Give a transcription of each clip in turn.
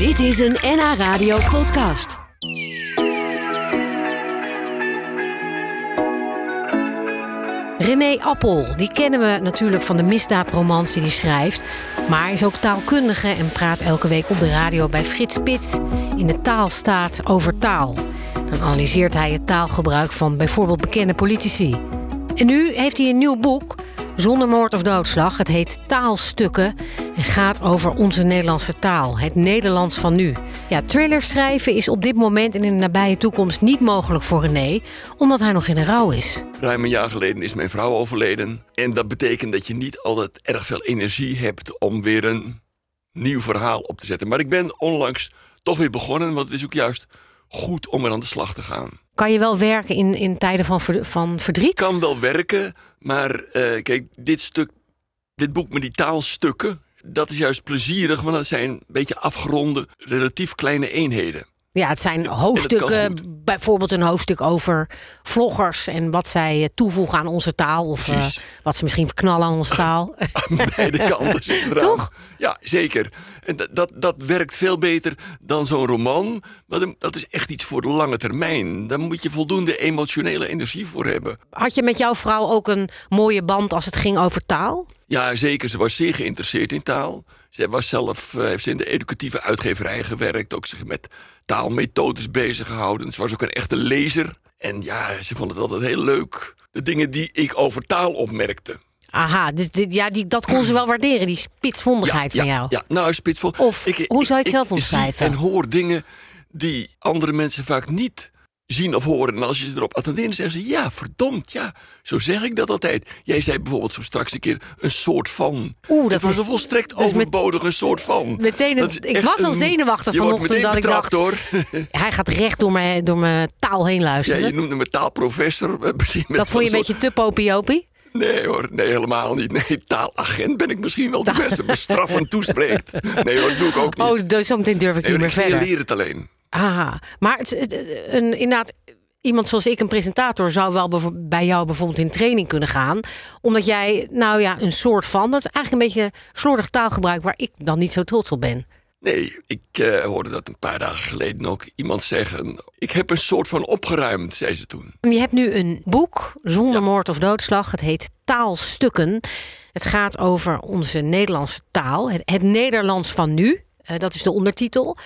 Dit is een NH Radio podcast. René Appel, die kennen we natuurlijk van de misdaadromans die hij schrijft. Maar hij is ook taalkundige en praat elke week op de radio bij Frits Spits in de taalstaat over taal. Dan analyseert hij het taalgebruik van bijvoorbeeld bekende politici. En nu heeft hij een nieuw boek, zonder moord of doodslag. Het heet Taalstukken en gaat over onze Nederlandse taal, het Nederlands van nu. Ja, trailers schrijven is op dit moment en in de nabije toekomst niet mogelijk voor René, omdat hij nog in de rouw is. Ruim een jaar geleden is mijn vrouw overleden. En dat betekent dat je niet altijd erg veel energie hebt om weer een nieuw verhaal op te zetten. Maar ik ben onlangs toch weer begonnen, want het is ook juist goed om er aan de slag te gaan. Kan je wel werken in, in tijden van, van verdriet? Kan wel werken, maar eh, kijk, dit stuk, dit boek met die taalstukken, dat is juist plezierig, want dat zijn een beetje afgeronde, relatief kleine eenheden. Ja, het zijn hoofdstukken, bijvoorbeeld een hoofdstuk over vloggers en wat zij eh, toevoegen aan onze taal. Of eh, wat ze misschien verknallen aan onze taal. Beide kanten. Toch? Ja, zeker. En dat, dat, dat werkt veel beter dan zo'n roman. Maar dat is echt iets voor de lange termijn. Daar moet je voldoende emotionele energie voor hebben. Had je met jouw vrouw ook een mooie band als het ging over taal? Ja, zeker. Ze was zeer geïnteresseerd in taal. Zij was zelf, eh, heeft ze in de educatieve uitgeverij gewerkt. Ook zich met taalmethodes bezig gehouden. Ze was ook een echte lezer. En ja, ze vond het altijd heel leuk. De dingen die ik over taal opmerkte. Aha, dus dit, ja, die, dat kon ze wel waarderen, die spitsvondigheid ja, van jou. Ja, nou, spitsvol. Of, hoe zou je het zelf omschrijven? en hoor dingen die andere mensen vaak niet zien of horen. En als je ze erop attendeert, zeggen ze... ja, verdomd, ja, zo zeg ik dat altijd. Jij zei bijvoorbeeld zo straks een keer een soort van. Oeh, dat Het was is- een volstrekt dat is met- soort van. Meteen een- Dat ik was al zenuwachtig vanochtend dat ik dacht- hoor. Hij gaat recht door mijn, door mijn taal heen Ja, luisteren. je noemde me taalprofessor. eh, Misschien met dat vond je een beetje te popiopie? Nee hoor, nee helemaal niet. Nee, taalagent ben ik misschien wel die mensen bestraffend toespreekt. Nee hoor, dat doe ik ook niet. Oh, dus zometeen durf ik nee, niet hoor, meer ik verder. leer het alleen. Aha, maar het, het- een, inderdaad, iemand zoals ik, een presentator, zou wel bij jou bijvoorbeeld in training kunnen gaan. Omdat jij, nou ja, een soort van, dat is eigenlijk een beetje slordig taalgebruik waar ik dan niet zo trots op ben. Nee, ik eh, hoorde dat een paar dagen geleden ook iemand zeggen. Ik heb een soort van opgeruimd, zei ze toen. Je hebt nu een boek zonder moord of doodslag. Het heet Taalstukken. Het gaat over onze Nederlandse taal, het, het Nederlands van nu. Eh, dat is de ondertitel.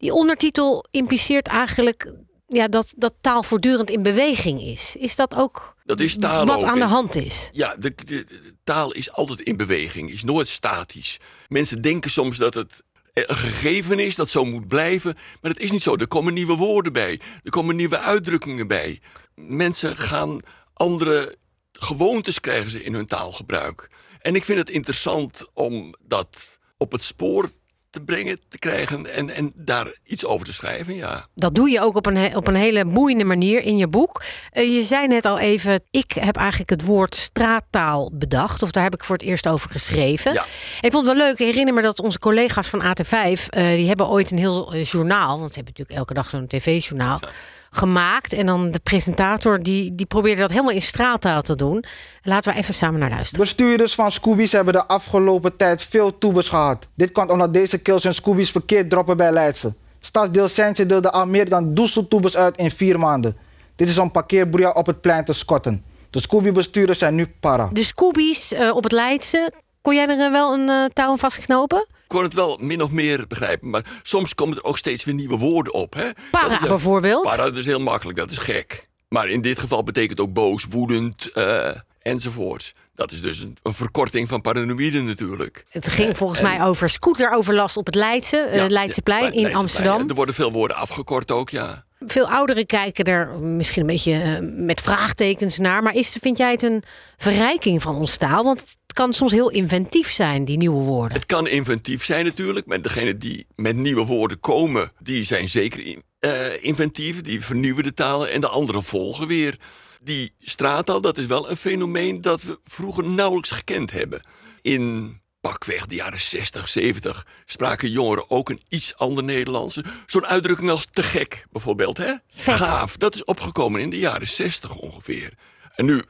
Die ondertitel impliceert eigenlijk ja, dat, dat taal voortdurend in beweging is. Is dat ook Dat is taal wat ook. aan de hand is? Ja, de, de- de taal is altijd in beweging, is nooit statisch. Mensen denken soms dat het een gegeven is, dat zo moet blijven. Maar dat is niet zo. Er komen nieuwe woorden bij. Er komen nieuwe uitdrukkingen bij. Mensen gaan andere gewoontes krijgen ze in hun taalgebruik. En ik vind het interessant om dat op het spoor te brengen, te krijgen en, en daar iets over te schrijven, ja. Dat doe je ook op een, op een hele boeiende manier in je boek. Eh, je zei net al even, ik heb eigenlijk het woord straattaal bedacht. Of daar heb ik voor het eerst over geschreven. Ja. Ik vond het wel leuk. Ik herinner me dat onze collega's van AT5... eh, die hebben ooit een heel eh, journaal... want ze hebben natuurlijk elke dag zo'n tv-journaal... gemaakt. En dan de presentator die, die probeerde dat helemaal in straattaal te doen. Laten we even samen naar luisteren. Bestuurders van Scoobies hebben de afgelopen tijd veel toebers gehad. Dit komt omdat deze kills hun Scoobies verkeerd droppen bij Leidse. Stadsdeel Sentje deelde al meer dan 1000 toebers uit in vier maanden. Dit is om parkeerbroeia op het plein te scotten. De Scooby-bestuurders zijn nu para. De Scoobies eh, op het Leidse... kon jij er eh, wel een eh, touw aan vastknopen? Ik kon het wel min of meer begrijpen, maar soms komen er ook steeds weer nieuwe woorden op. Hè? Para is, bijvoorbeeld? Para dat is heel makkelijk, dat is gek. Maar in dit geval betekent ook boos, woedend eh, enzovoorts. Dat is dus een, een verkorting van paranoïde natuurlijk. Het ging volgens mij over scooteroverlast op het Leidse, eh, Ja, Leidseplein ja, in Leidseplein. Amsterdam. Er worden veel woorden afgekort ook, ja. Veel ouderen kijken er misschien een beetje eh, met vraagtekens naar. Maar is, vind jij het een verrijking van ons taal? Want het kan soms heel inventief zijn, die nieuwe woorden. Het kan inventief zijn natuurlijk, maar degenen die met nieuwe woorden komen, die zijn zeker eh, inventief, die vernieuwen de talen en de anderen volgen weer. Die straattaal, dat is wel een fenomeen dat we vroeger nauwelijks gekend hebben. In pakweg de jaren 60, 70 spraken jongeren ook een iets ander Nederlands. Zo'n uitdrukking als te gek bijvoorbeeld, hè? Vet. Gaaf, dat is opgekomen in de jaren 60 ongeveer. En nu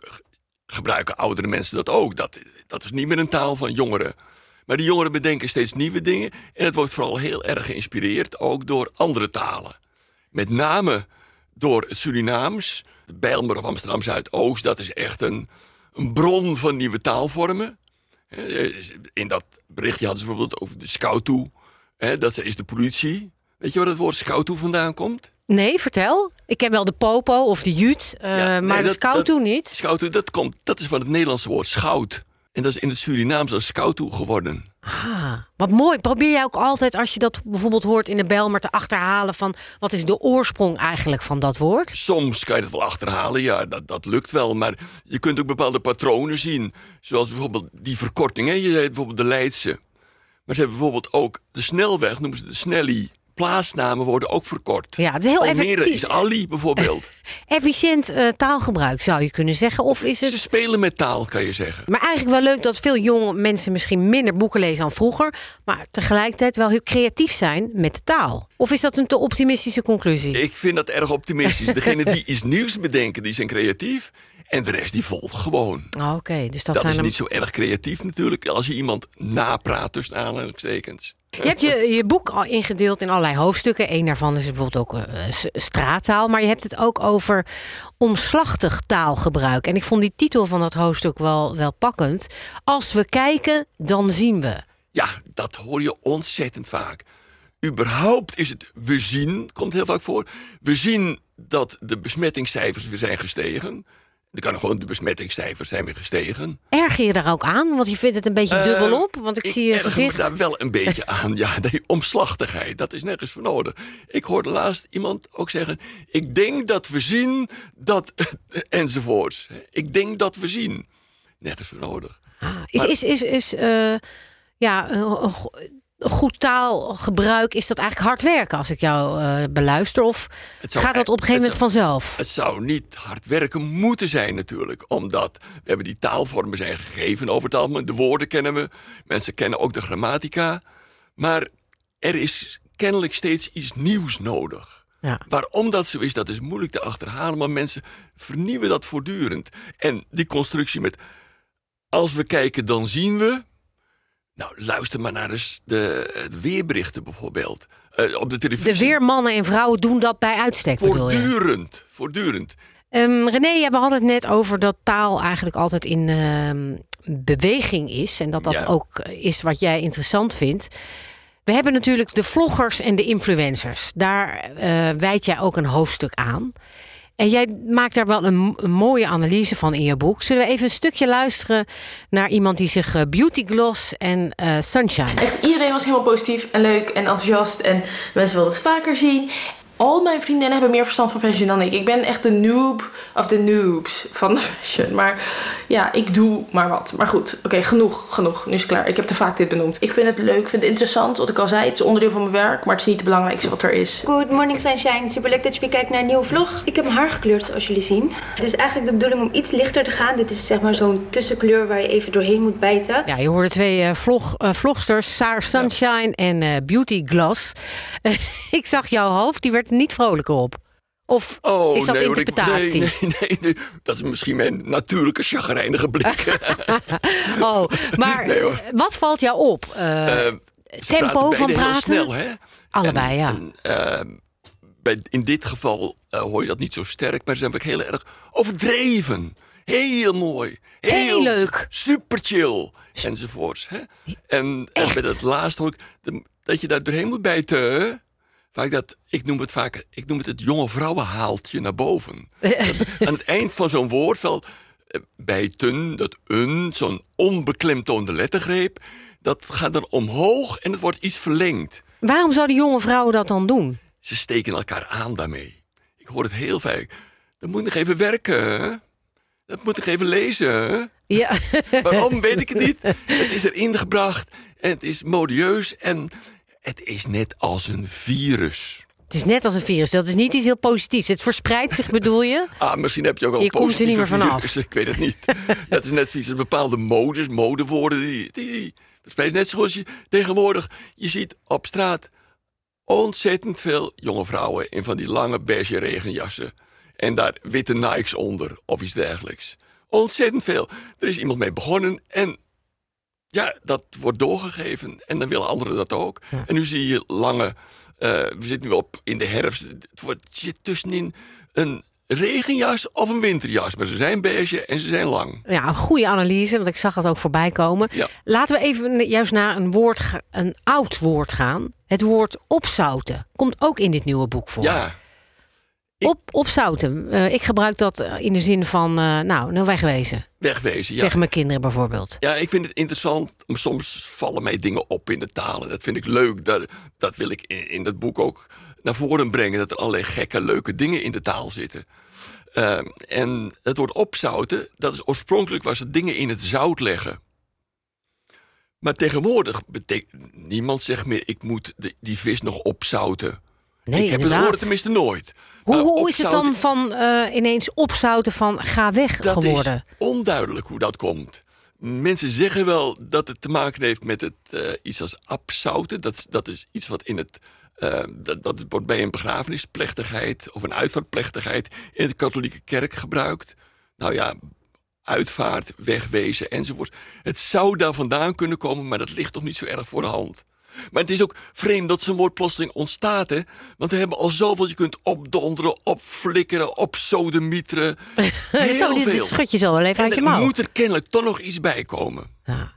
gebruiken oudere mensen dat ook. Dat, dat is niet meer een taal van jongeren. Maar de jongeren bedenken steeds nieuwe dingen. En het wordt vooral heel erg geïnspireerd ook door andere talen. Met name door het Surinaams. Bijlmer of Amsterdam Zuidoost, dat is echt een, een bron van nieuwe taalvormen. Eh, In dat berichtje hadden ze bijvoorbeeld over de scoutoe. Hè, Dat is de politie. Weet je waar het woord scoutoe vandaan komt? Nee, vertel. Ik ken wel de popo of de jut, eh, Ja, nee, maar de dat- scout toen niet. Scoutoe, dat, komt, dat is van het Nederlandse woord schout. En dat is in het Surinaams als scoutoe geworden. Ah, wat mooi. Probeer jij ook altijd, als je dat bijvoorbeeld hoort in de Belmer, te achterhalen van wat is de oorsprong eigenlijk van dat woord? Soms kan je dat wel achterhalen, ja, dat, dat lukt wel. Maar je kunt ook bepaalde patronen zien. Zoals bijvoorbeeld die verkorting. Hè? Je zei bijvoorbeeld de Leidse. Maar ze hebben bijvoorbeeld ook de snelweg, noemen ze de Snelly. Plaatsnamen worden ook verkort. Ja, het is heel Almere effectief. is Ali bijvoorbeeld. Efficiënt eh, taalgebruik zou je kunnen zeggen. Of is Ze het. spelen met taal, kan je zeggen. Maar eigenlijk wel leuk dat veel jonge mensen misschien minder boeken lezen dan vroeger. Maar tegelijkertijd wel heel creatief zijn met de taal. Of is dat een te optimistische conclusie? Ik vind dat erg optimistisch. Degene die iets nieuws bedenken, die zijn creatief. En de rest die volgt gewoon. Oh, Oké, dus dat, Dat zijn is niet zo erg creatief natuurlijk. Als je iemand napraat tussen aanhalingstekens. Je hebt je, je boek al ingedeeld in allerlei hoofdstukken. Eén daarvan is bijvoorbeeld ook eh, straattaal. Maar je hebt het ook over omslachtig taalgebruik. En ik vond die titel van dat hoofdstuk wel, wel pakkend. Als we kijken, dan zien we. Ja, dat hoor je ontzettend vaak. Überhaupt is het we zien, komt heel vaak voor. We zien dat de besmettingscijfers weer zijn gestegen. Er kan gewoon de besmettingscijfers zijn weer gestegen. Erger je daar ook aan? Want je vindt het een beetje dubbel op. Want ik, zie je gezicht. daar wel een beetje aan. Ja, die omslachtigheid, dat is nergens voor nodig. Ik hoorde laatst iemand ook zeggen... ik denk dat we zien dat... enzovoorts. Ik denk dat we zien. Nergens voor nodig. Ah, is is, is, is eh, ja, goed taalgebruik, is dat eigenlijk hard werken als ik jou eh, beluister? Of zou gaat dat op een gegeven moment zou- vanzelf? Het zou niet hard werken moeten zijn natuurlijk. Omdat we hebben die taalvormen zijn gegeven over het algemeen. De woorden kennen we. Mensen kennen ook de grammatica. Maar er is kennelijk steeds iets nieuws nodig. Ja. Waarom dat zo is, dat is moeilijk te achterhalen. Maar mensen vernieuwen dat voortdurend. En die constructie met... Als we kijken, dan zien we... Nou, luister maar naar de, de, het weerberichten bijvoorbeeld. Eh, op de televisie. De weermannen en vrouwen doen dat bij uitstek, bedoel je? Voortdurend, voortdurend. Ehm, René, ja, we hadden het net over dat taal eigenlijk altijd in ehm, beweging is. En dat dat Ja. ook is wat jij interessant vindt. We hebben natuurlijk de vloggers en de influencers. Daar eh wijd jij ook een hoofdstuk aan. En jij maakt daar wel een, mooie analyse van in je boek. Zullen we even een stukje luisteren naar iemand die zich eh, Beauty Gloss en eh, Sunshine. Echt iedereen was helemaal positief en leuk en enthousiast. En mensen wilden het vaker zien. Al mijn vriendinnen hebben meer verstand van fashion dan ik. Ik ben echt de noob of de noobs van de fashion. Maar ja, ik doe maar wat. Maar goed, oké, genoeg, genoeg. Nu is het klaar. Ik heb te vaak dit benoemd. Ik vind het leuk, ik vind het interessant. Wat ik al zei, het is onderdeel van mijn werk. Maar het is niet het belangrijkste wat er is. Good morning sunshine, super leuk dat je weer kijkt naar een nieuwe vlog. Ik heb mijn haar gekleurd zoals jullie zien. Het is eigenlijk de bedoeling om iets lichter te gaan. Dit is zeg maar zo'n tussenkleur waar je even doorheen moet bijten. Ja, je hoorde twee eh, vlog, eh, vlogsters, Sarah Sunshine en eh, Beauty Gloss. ik zag jouw hoofd, die werd er niet vrolijker op. Of Oh, is dat nee, hoor, ik- interpretatie? nee, nee, nee, nee. Dat is misschien mijn natuurlijke chagrijnige blik. Oh, maar Nee, wat valt jou op? Eh, Eh, tempo praten van beide heel praten? snel, hè? Allebei, ja. En, eh, bij, in dit geval hoor je dat niet zo sterk, maar ze zijn ook heel erg overdreven. Heel mooi. Heel leuk. Super chill. Enzovoorts. Hè? En, en bij dat laatste hoor ik dat je daar doorheen moet bijten. Vaak dat, ik noem het vaak ik noem het, het jonge vrouwenhaaltje naar boven. Aan het eind van zo'n woordvel eh, bijten, dat een, zo'n onbeklemtoonde lettergreep, dat gaat dan omhoog en het wordt iets verlengd. Waarom zouden jonge vrouwen dat dan doen? Ze steken elkaar aan daarmee. Ik hoor het heel vaak. Dat moet nog even werken. Dat moet nog even lezen. Ja. Waarom weet ik het niet? Het is erin gebracht en het is modieus en het is net als een virus. Het is net als een virus. Dat is niet iets heel positiefs. Het verspreidt zich, bedoel je? Ah, misschien heb je ook al Je komt er niet positieve meer vanaf. virussen, Ik weet het niet. dat is net vies. Bepaalde modes, modewoorden, die, die verspreiden. Net zoals je tegenwoordig, je ziet op straat ontzettend veel jonge vrouwen in van die lange beige regenjassen. En daar witte Nikes onder of iets dergelijks. Ontzettend veel. Er is iemand mee begonnen en Ja, dat wordt doorgegeven en dan willen anderen dat ook. En nu zie je lange, eh, we zitten nu op in de herfst, het wordt, het zit tussenin een regenjas of een winterjas. Maar ze zijn beige en ze zijn lang. Ja, een goede analyse, want ik zag het ook voorbij komen. Ja. Laten we even juist naar een, woord, een oud woord gaan. Het woord opzouten komt ook in dit nieuwe boek voor. Ja, Op, opzouten. Eh, ik gebruik dat eh, in de zin van, eh, nou, nou wegwezen. wegwezen. Ja. Tegen mijn kinderen bijvoorbeeld. Ja, ik vind het interessant. Soms vallen mij dingen op in de talen. Dat vind ik leuk. Dat, dat wil ik in, in dat boek ook naar voren brengen. Dat er allerlei gekke, leuke dingen in de taal zitten. Ehm, en het woord opzouten, dat is oorspronkelijk was het dingen in het zout leggen. Maar tegenwoordig betekent niemand zegt meer: ik moet de- die vis nog opzouten. Nee, ik heb het woord tenminste nooit. Hoe, hoe is het dan van eh, ineens opzouten van ga weg dat geworden? is onduidelijk hoe dat komt. Mensen zeggen wel dat het te maken heeft met het, eh, iets als abzouten. Dat, is- dat is iets wat in het. eh, dat, dat wordt bij een begrafenisplechtigheid of een uitvaartplechtigheid in de katholieke kerk gebruikt. Nou ja, uitvaart, wegwezen enzovoort. Het zou daar vandaan kunnen komen, maar dat ligt toch niet zo erg voor de hand. Maar het is ook vreemd dat zo'n woord plotseling ontstaat, hè? Want we hebben al zoveel. Je kunt opdonderen, opflikkeren, opsodemieteren. Heel zo, dit, dit veel. schud je zo wel even En uit je er mouw. moet er kennelijk toch nog iets bij komen. Ja.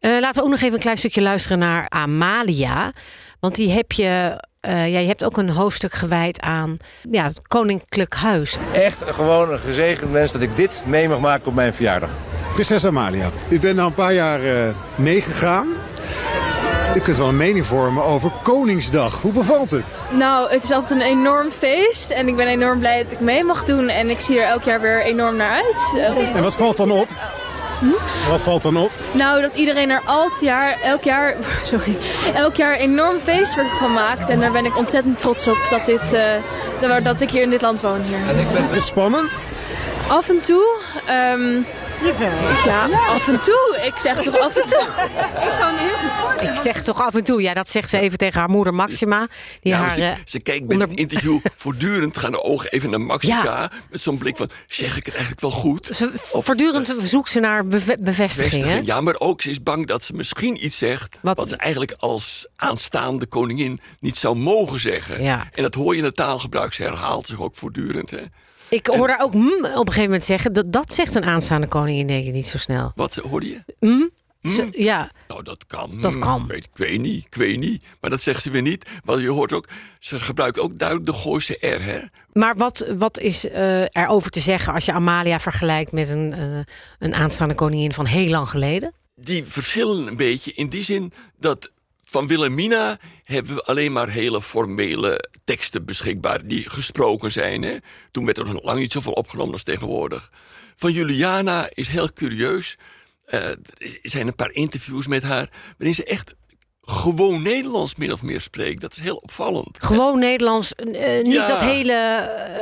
Eh, laten we ook nog even een klein stukje luisteren naar Amalia. Want die heb je. eh, ja, je hebt ook een hoofdstuk gewijd aan ja, het Koninklijk Huis. Echt gewoon een gezegend mens dat ik dit mee mag maken op mijn verjaardag. Prinses Amalia, u bent nou een paar jaar eh, meegegaan. U kunt wel een mening vormen over Koningsdag. Hoe bevalt het? Nou, het is altijd een enorm feest en ik ben enorm blij dat ik mee mag doen en ik zie er elk jaar weer enorm naar uit. Eh, En wat valt dan op? En wat valt dan op? nou, dat iedereen er altijd jaar, elk jaar, sorry, elk jaar enorm feestwerk van maakt en daar ben ik ontzettend trots op dat, dit, eh, dat- ik hier in dit land woon hier. Is het spannend? Af en toe, ja, af en toe. Ik zeg toch af en toe. Ik kan me heel goed voorstellen. Ik zeg toch af en toe, ja, dat zegt ze even tegen haar moeder Maxima. Die Ja, haar, ze, eh, ze kijkt bij onder- een interview voortdurend, gaan de ogen even naar Maxica. Ja. Met zo'n blik van, zeg ik het eigenlijk wel goed? ze, Of, voortdurend eh, zoekt ze naar beve- bevestiging. Hè? Ja, maar ook ze is bang dat ze misschien iets zegt... Wat- wat, ze eigenlijk als aanstaande koningin niet zou mogen zeggen. Ja. En dat hoor je in het taalgebruik. Ze herhaalt zich ook voortdurend. Hè. Ik hoor haar ook mm, op een gegeven moment zeggen. Dat, dat zegt een aanstaande koningin, denk ik niet zo snel. Wat hoorde je? Ze- ja, Nou, dat kan. Dat kan. Weet, ik weet niet, ik weet niet. Maar dat zegt ze weer niet. Want je hoort ook, ze gebruikt ook duidelijk de Gooise R. Hè? maar wat, wat is eh erover te zeggen als je Amalia vergelijkt met een, eh, een aanstaande koningin van heel lang geleden? Die verschillen een beetje in die zin dat van Wilhelmina hebben we alleen maar hele formele teksten beschikbaar die gesproken zijn. Hè? Toen werd er nog lang niet zoveel opgenomen als tegenwoordig. Van Juliana is heel curieus. Eh, er zijn een paar interviews met haar waarin ze echt gewoon Nederlands min of meer spreekt. Dat is heel opvallend. Gewoon Nederlands, eh, niet Ja. dat hele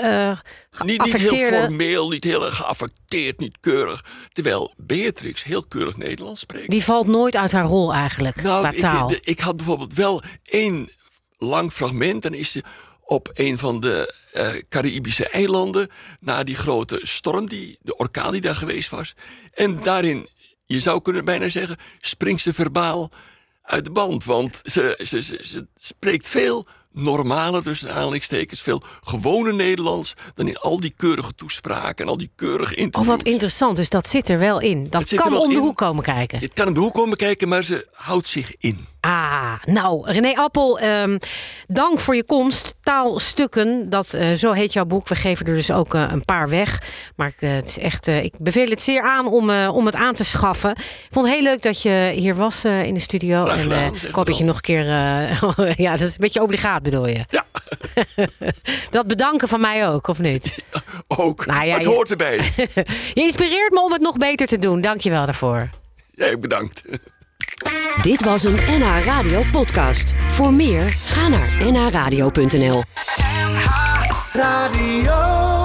eh Niet, niet heel formeel, niet heel geaffecteerd, niet keurig. Terwijl Beatrix heel keurig Nederlands spreekt. Die valt nooit uit haar rol eigenlijk, qua Nou, ik, taal. de- ik had bijvoorbeeld wel één lang fragment. Dan is ze op een van de eh Caribische eilanden. Na die grote storm, die, de orkaan die daar geweest was. En daarin, je zou kunnen bijna zeggen, springt ze verbaal uit de band. Want ze, ze, ze, ze spreekt veel normaler, tussen aanhalingstekens, veel gewone Nederlands... dan in al die keurige toespraken en al die keurige Oh, interviews. wat interessant. Dus dat zit er wel in. Dat kan om de in. hoek komen kijken. Het kan om de hoek komen kijken, maar ze houdt zich in. Ah, nou, René Appel, ehm, dank voor je komst. Taalstukken, dat, eh, zo heet jouw boek. We geven er dus ook eh, een paar weg. Maar eh, het is echt, ik beveel het zeer aan om, om het aan te schaffen. Ik vond het heel leuk dat je hier was in de studio. Graag en gedaan, ik hoop dat je nog een keer... ja, dat is een beetje obligaat bedoel je. Ja, Dat bedanken van mij ook, of niet? ook. Nou ja, het je- hoort erbij. Je inspireert me om het nog beter te doen. Dank je wel daarvoor. Jij bedankt. Dit was een NH Radio podcast. Voor meer, ga naar nhradio.nl. Radio.